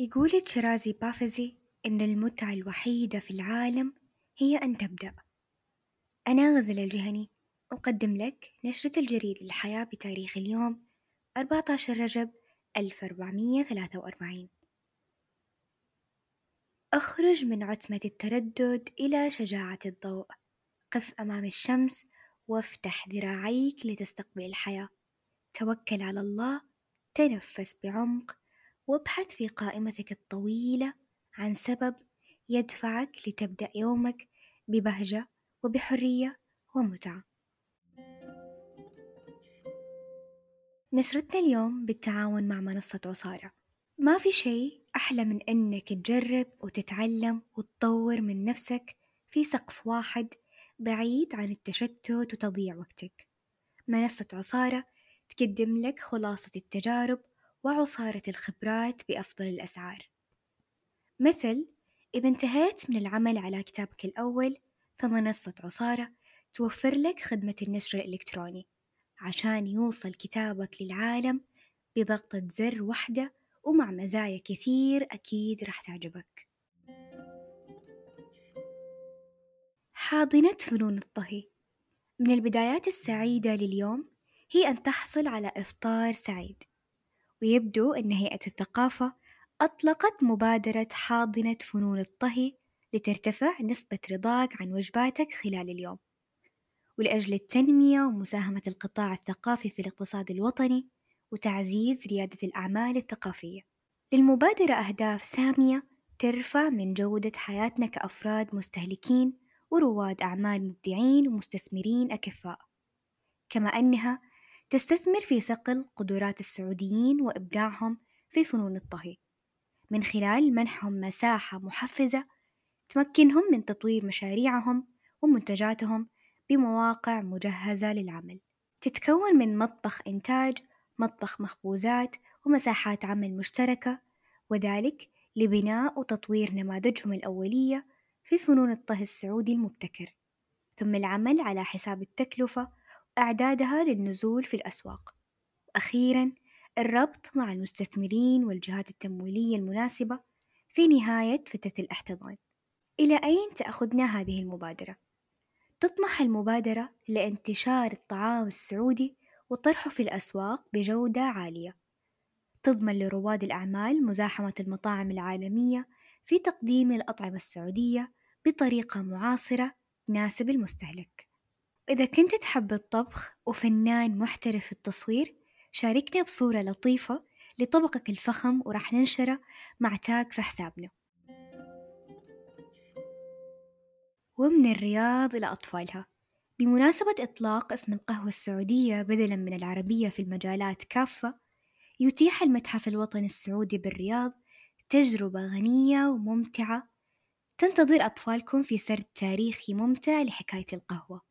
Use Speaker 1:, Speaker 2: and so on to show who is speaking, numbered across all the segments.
Speaker 1: يقول تشرازي بافزي إن المتعة الوحيدة في العالم هي أن تبدأ. أنا غزل الجهني أقدم لك نشرة الجريد للحياة بتاريخ اليوم 14 رجب 1443 أخرج من عتمة التردد إلى شجاعة الضوء. قف أمام الشمس وافتح ذراعيك لتستقبل الحياة. توكل على الله تنفس بعمق وابحث في قائمتك الطويلة عن سبب يدفعك لتبدأ يومك ببهجة وبحرية ومتعة. نشرتنا اليوم بالتعاون مع منصة عصارة. ما في شيء أحلى من إنك تجرب وتتعلم وتطور من نفسك في سقف واحد بعيد عن التشتت وتضييع وقتك. منصة عصارة تقدم لك خلاصة التجارب وعصارة الخبرات بأفضل الأسعار. مثل إذا انتهيت من العمل على كتابك الأول فمنصة عصارة توفر لك خدمة النشر الإلكتروني عشان يوصل كتابك للعالم بضغطة زر واحدة ومع مزايا كثير أكيد راح تعجبك. حاضنة فنون الطهي. من البدايات السعيدة لليوم هي أن تحصل على إفطار سعيد. ويبدو أن هيئة الثقافة أطلقت مبادرة حاضنة فنون الطهي لترتفع نسبة رضاك عن وجباتك خلال اليوم. ولأجل التنمية ومساهمة القطاع الثقافي في الاقتصاد الوطني وتعزيز ريادة الأعمال الثقافية. للمبادرة أهداف سامية ترفع من جودة حياتنا كأفراد مستهلكين ورواد أعمال مبدعين ومستثمرين أكفاء. كما أنها تستثمر في صقل قدرات السعوديين وإبداعهم في فنون الطهي. من خلال منحهم مساحة محفزة تمكنهم من تطوير مشاريعهم ومنتجاتهم بمواقع مجهزة للعمل. تتكون من مطبخ إنتاج مطبخ مخبوزات ومساحات عمل مشتركة وذلك لبناء وتطوير نماذجهم الأولية في فنون الطهي السعودي المبتكر. ثم العمل على حساب التكلفة أعدادها للنزول في الأسواق. وأخيرا الربط مع المستثمرين والجهات التمويلية المناسبة في نهاية فترة الاحتضان. إلى أين تأخذنا هذه المبادرة؟ تطمح المبادرة لانتشار الطعام السعودي وطرحه في الأسواق بجودة عالية. تضمن لرواد الأعمال مزاحمة المطاعم العالمية في تقديم الأطعمة السعودية بطريقة معاصرة تناسب المستهلك. إذا كنت تحب الطبخ وفنان محترف في التصوير شاركنا بصورة لطيفة لطبقك الفخم وراح ننشره مع تاج في حسابنا. ومن الرياض إلى أطفالها. بمناسبة إطلاق اسم القهوة السعودية بدلا من العربية في المجالات كافة يتيح المتحف الوطني السعودي بالرياض تجربة غنية وممتعة تنتظر أطفالكم في سرد تاريخي ممتع لحكاية القهوة.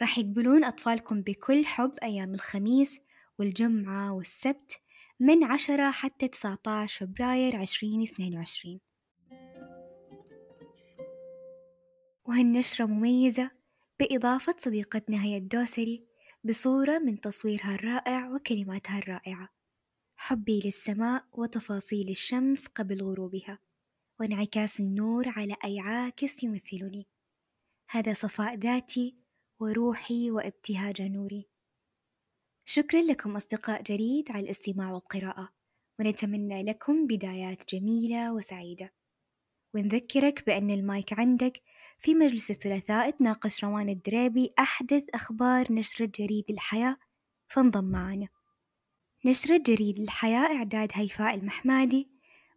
Speaker 1: راح يقبلون أطفالكم بكل حب أيام الخميس والجمعة والسبت من عشرة حتى تسعة عشر فبراير عشرين اثنين وعشرين. وهالنشرة مميزة بإضافة صديقتنا هيا الدوسري بصورة من تصويرها الرائع وكلماتها الرائعة. حبي للسماء وتفاصيل الشمس قبل غروبها. وانعكاس النور على أي عاكس يمثلني هذا صفاء ذاتي وروحي وابتهاج نوري. شكرا لكم أصدقاء جريد على الاستماع والقراءة ونتمنى لكم بدايات جميلة وسعيدة. ونذكرك بأن المايك عندك في مجلس الثلاثاء تناقش روان الدريبي أحدث أخبار نشرة جريد الحياة فانضم معنا. نشرة جريد الحياة إعداد هيفاء المحمادي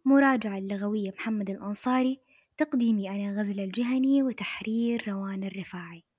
Speaker 1: مراجعة اللغوية محمد الأنصاري تقديمي أنا غزل الجهني وتحرير روان الرفاعي.